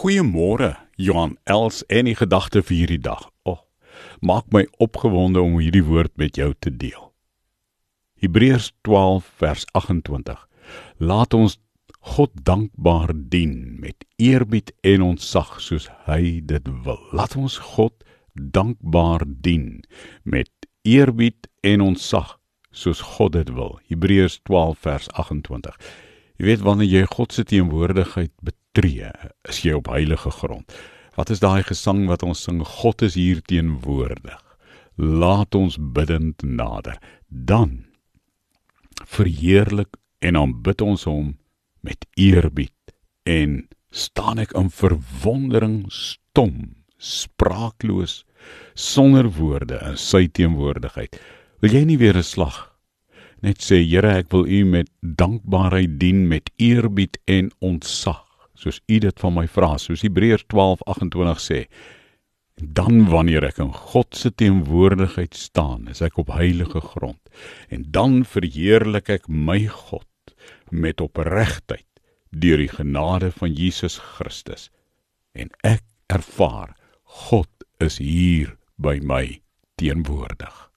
Goeiemôre, Johan Els en die gedagte vir hierdie dag. O, oh, maak my opgewonde om hierdie woord met jou te deel. Hebreërs 12 vers 28. Laat ons God dankbaar dien met eerbied en ontzag soos hy dit wil. Laat ons God dankbaar dien met eerbied en ontzag soos God dit wil. Hebreërs 12 vers 28. Jy weet wanneer jy God se teenwoordigheid betree, is jy op heilige grond. Wat is daai gesang wat ons sing? God is hier teenwoordig. Laat ons bidend nader. Dan verheerlik en aanbid ons hom met eerbied en staan ek in verwondering stom, spraakloos, sonder woorde in sy teenwoordigheid. Wil jy nie weer 'n slag net sê Here, ek wil U met dankbaarheid dien met eerbied en ontzag, soos U dit van my vra, soos Hebreërs 12:28 sê. Dan wanneer ek in God se teenwoordigheid staan, is ek op heilige grond en dan verheerlik ek my God met opregtheid deur die genade van Jesus Christus en ek ervaar God is hier by my teenwoordig